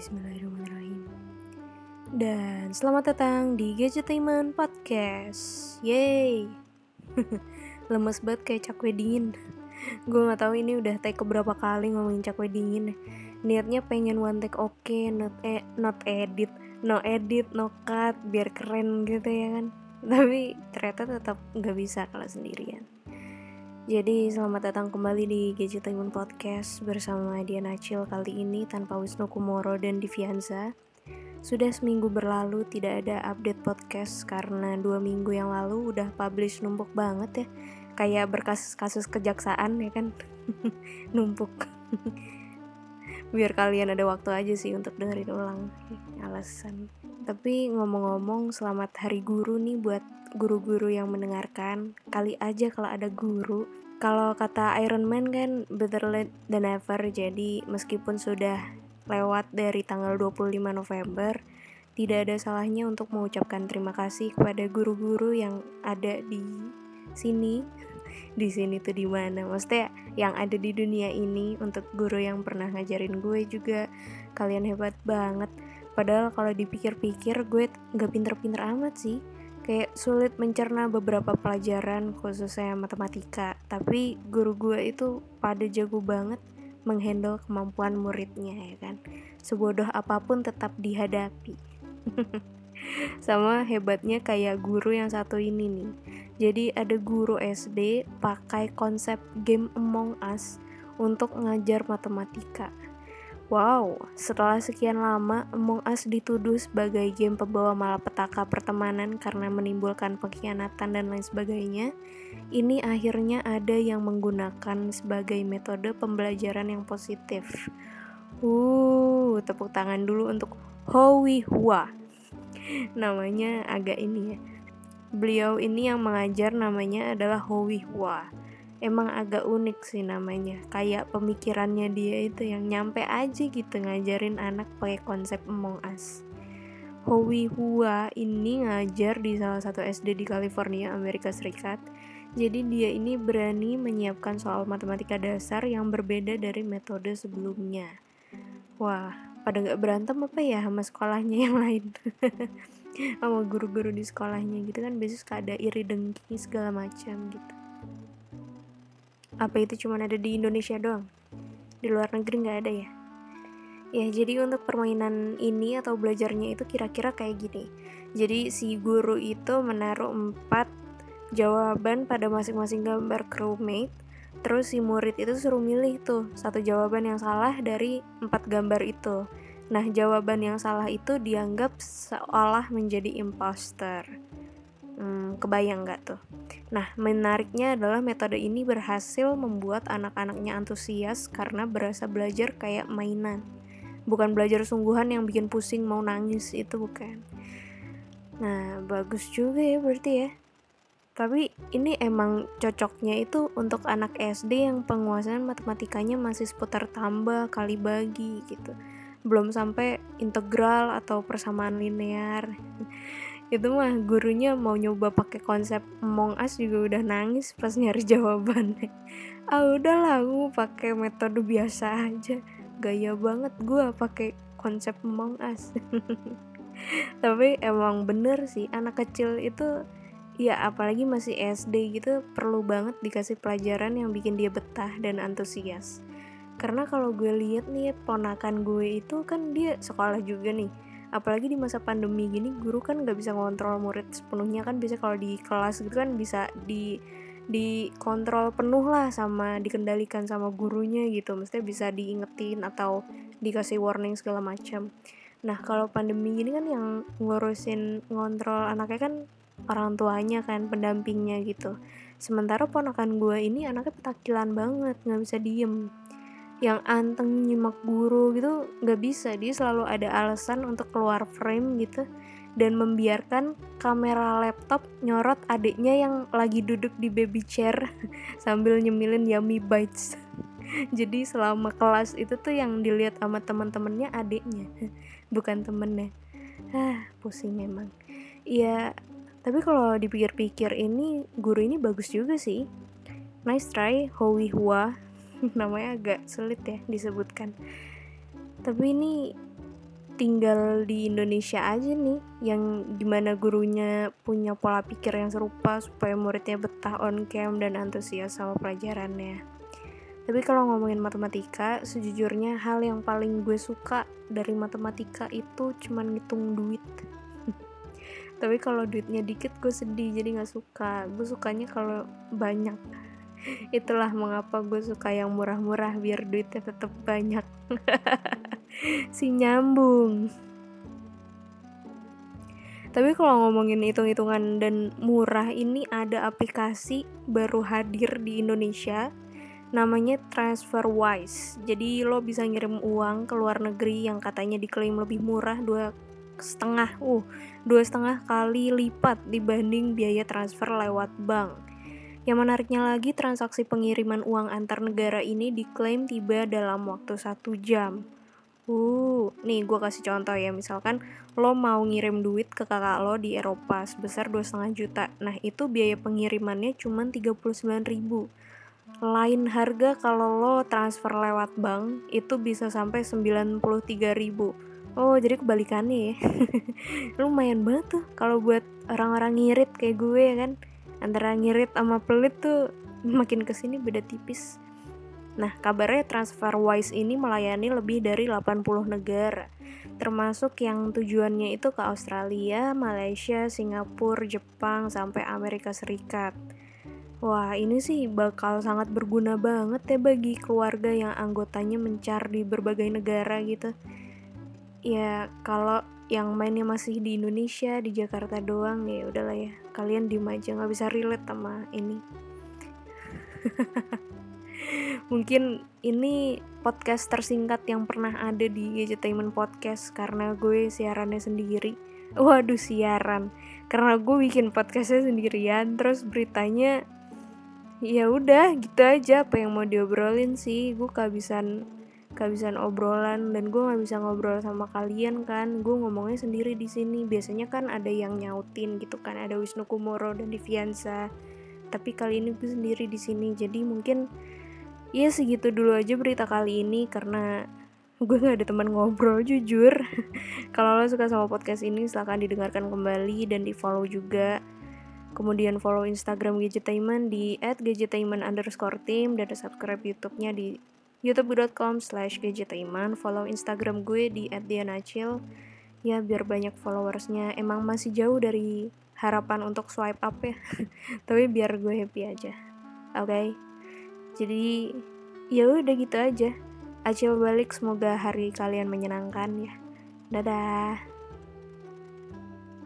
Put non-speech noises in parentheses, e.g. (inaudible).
Bismillahirrahmanirrahim. Dan selamat datang di Gadgetainment Podcast. Yeay. (laughs) Lemes banget kayak cakwe dingin. Gue gak tahu ini udah take keberapa kali ngomongin cakwe dingin. Niatnya pengen one take oke, okay, not e not edit, no edit, no cut, biar keren gitu ya kan. Tapi ternyata tetap nggak bisa kalau sendirian. Jadi selamat datang kembali di Gadgetainment Podcast bersama Diana Acil kali ini tanpa Wisnu Kumoro dan Divianza. Sudah seminggu berlalu tidak ada update podcast karena dua minggu yang lalu udah publish numpuk banget ya. Kayak berkasus-kasus kejaksaan ya kan. (laughs) numpuk. (laughs) Biar kalian ada waktu aja sih untuk dengerin ulang. Alasan. Tapi ngomong-ngomong selamat hari guru nih buat guru-guru yang mendengarkan. Kali aja kalau ada guru. Kalau kata Iron Man kan better late than ever jadi meskipun sudah lewat dari tanggal 25 November tidak ada salahnya untuk mengucapkan terima kasih kepada guru-guru yang ada di sini. (laughs) Di sini tuh di mana? Maksudnya yang ada di dunia ini untuk guru yang pernah ngajarin gue juga. Kalian hebat banget padahal kalau dipikir-pikir gue nggak pinter-pinter amat sih. Kayak sulit mencerna beberapa pelajaran khususnya matematika. Tapi guru gue itu pada jago banget menghandle kemampuan muridnya ya kan? Sebodoh apa pun tetap dihadapi. (laughs) Sama hebatnya kayak guru yang satu ini nih. Jadi ada guru SD pakai konsep game Among Us untuk ngajar matematika Wow, setelah sekian lama, Among Us dituduh sebagai game pembawa malapetaka pertemanan karena menimbulkan pengkhianatan dan lain sebagainya. Ini akhirnya ada yang menggunakan sebagai metode pembelajaran yang positif. Uh, tepuk tangan dulu untuk Howie Hua. Namanya agak ini ya. Beliau ini yang mengajar namanya adalah Howie Hua emang agak unik sih namanya kayak pemikirannya dia itu yang nyampe aja gitu ngajarin anak pakai konsep Among Us Howie Hua ini ngajar di salah satu SD di California, Amerika Serikat. Jadi dia ini berani menyiapkan soal matematika dasar yang berbeda dari metode sebelumnya. Wah, pada nggak berantem apa ya sama sekolahnya yang lain? (laughs) sama guru-guru di sekolahnya gitu kan biasanya suka ada iri dengki segala macam gitu. Apa itu cuma ada di Indonesia doang? Di luar negeri nggak ada ya? Ya, jadi untuk permainan ini atau belajarnya itu kira-kira kayak gini. Jadi si guru itu menaruh empat jawaban pada masing-masing gambar crewmate. Terus si murid itu suruh milih tuh satu jawaban yang salah dari empat gambar itu. Nah, jawaban yang salah itu dianggap seolah menjadi imposter. Hmm, kebayang nggak tuh? Nah, menariknya adalah metode ini berhasil membuat anak-anaknya antusias karena berasa belajar kayak mainan. Bukan belajar sungguhan yang bikin pusing mau nangis, itu bukan. Nah, bagus juga ya berarti ya. Tapi ini emang cocoknya itu untuk anak SD yang penguasaan matematikanya masih seputar tambah, kali bagi gitu. Belum sampai integral atau persamaan linear itu mah gurunya mau nyoba pakai konsep Among Us juga udah nangis pas nyari jawabannya. (laughs) Ah udahlah gue pakai metode biasa aja. Gaya banget gue pakai konsep Among Us. (laughs) Tapi emang bener sih anak kecil itu ya apalagi masih SD gitu perlu banget dikasih pelajaran yang bikin dia betah dan antusias. Karena kalau gue lihat nih ponakan gue itu kan dia sekolah juga nih apalagi di masa pandemi gini guru kan nggak bisa ngontrol murid sepenuhnya kan. Bisa kalau di kelas gitu kan bisa di dikontrol penuh lah sama dikendalikan sama gurunya gitu. Mestinya bisa diingetin atau dikasih warning segala macam. Nah kalau pandemi gini kan yang ngurusin ngontrol anaknya kan orang tuanya kan pendampingnya gitu. Sementara ponakan gue ini anaknya petakilan banget nggak bisa diem yang anteng nyimak guru gitu nggak bisa. Dia selalu ada alasan untuk keluar frame gitu dan membiarkan kamera laptop nyorot adiknya yang lagi duduk di baby chair (laughs) sambil nyemilin yummy bites. (laughs) Jadi selama kelas itu tuh yang dilihat sama teman-temannya adiknya (laughs) bukan temennya. Ah pusing memang. Ya tapi kalau dipikir-pikir ini guru ini bagus juga sih. Nice try Howie Hua (laughs) namanya agak sulit ya disebutkan. Tapi ini tinggal di Indonesia aja nih yang gimana gurunya punya pola pikir yang serupa supaya muridnya betah on cam dan antusias sama pelajarannya. Tapi kalau ngomongin matematika sejujurnya hal yang paling gue suka dari matematika itu cuman ngitung duit. (laughs) Tapi kalau duitnya dikit gue sedih jadi nggak suka. Gue sukanya kalau banyak itulah mengapa gue suka yang murah-murah biar duitnya tetap banyak (laughs) si nyambung tapi kalau ngomongin hitung-hitungan dan murah ini ada aplikasi baru hadir di Indonesia namanya TransferWise. Jadi lo bisa ngirim uang ke luar negeri yang katanya diklaim lebih murah dua setengah, uh, dua setengah kali lipat dibanding biaya transfer lewat bank. Yang menariknya lagi, transaksi pengiriman uang antar negara ini diklaim tiba dalam waktu satu jam. Uh, nih gue kasih contoh ya, misalkan lo mau ngirim duit ke kakak lo di Eropa sebesar dua setengah juta. Nah itu biaya pengirimannya cuma 39 ribu. Lain harga kalau lo transfer lewat bank itu bisa sampai 93 ribu. Oh jadi kebalikannya ya (laughs) Lumayan banget tuh kalau buat orang-orang ngirit kayak gue ya kan antara ngirit sama pelit tuh makin ke sini beda tipis Nah, kabarnya TransferWise ini melayani lebih dari 80 negara, termasuk yang tujuannya itu ke Australia, Malaysia, Singapura, Jepang, sampai Amerika Serikat. Wah, ini sih bakal sangat berguna banget ya bagi keluarga yang anggotanya mencar di berbagai negara gitu. Ya, kalau yang mainnya masih di Indonesia di Jakarta doang ya udahlah ya. Kalian diem aja nggak bisa relate sama ini. (laughs) Mungkin ini podcast tersingkat yang pernah ada di Gadgetainment Podcast karena gue siarannya sendiri. Waduh siaran. Karena gue bikin podcastnya sendirian terus beritanya ya udah gitu aja apa yang mau diobrolin sih. Gue kehabisan kehabisan obrolan dan gue nggak bisa ngobrol sama kalian kan. Gue ngomongnya sendiri di sini. Biasanya kan ada yang nyautin gitu kan. Ada Wisnu Kumoro dan Diviansa tapi kali ini gue sendiri di sini. Jadi mungkin ya segitu dulu aja berita kali ini. Karena gue nggak ada teman ngobrol jujur. (laughs) Kalau lo suka sama podcast ini silahkan didengarkan kembali dan di follow juga. Kemudian follow Instagram Gadgetainment di @gadgetainment underscore team dan subscribe YouTube-nya di youtube.com slash gadgetaiman follow instagram gue di @dianacil. Ya biar banyak followersnya. Emang masih jauh dari harapan untuk swipe up ya. (laughs) Tapi biar gue happy aja. Oke? Okay? jadi ya udah gitu aja. Acil balik semoga hari kalian menyenangkan ya. Dadah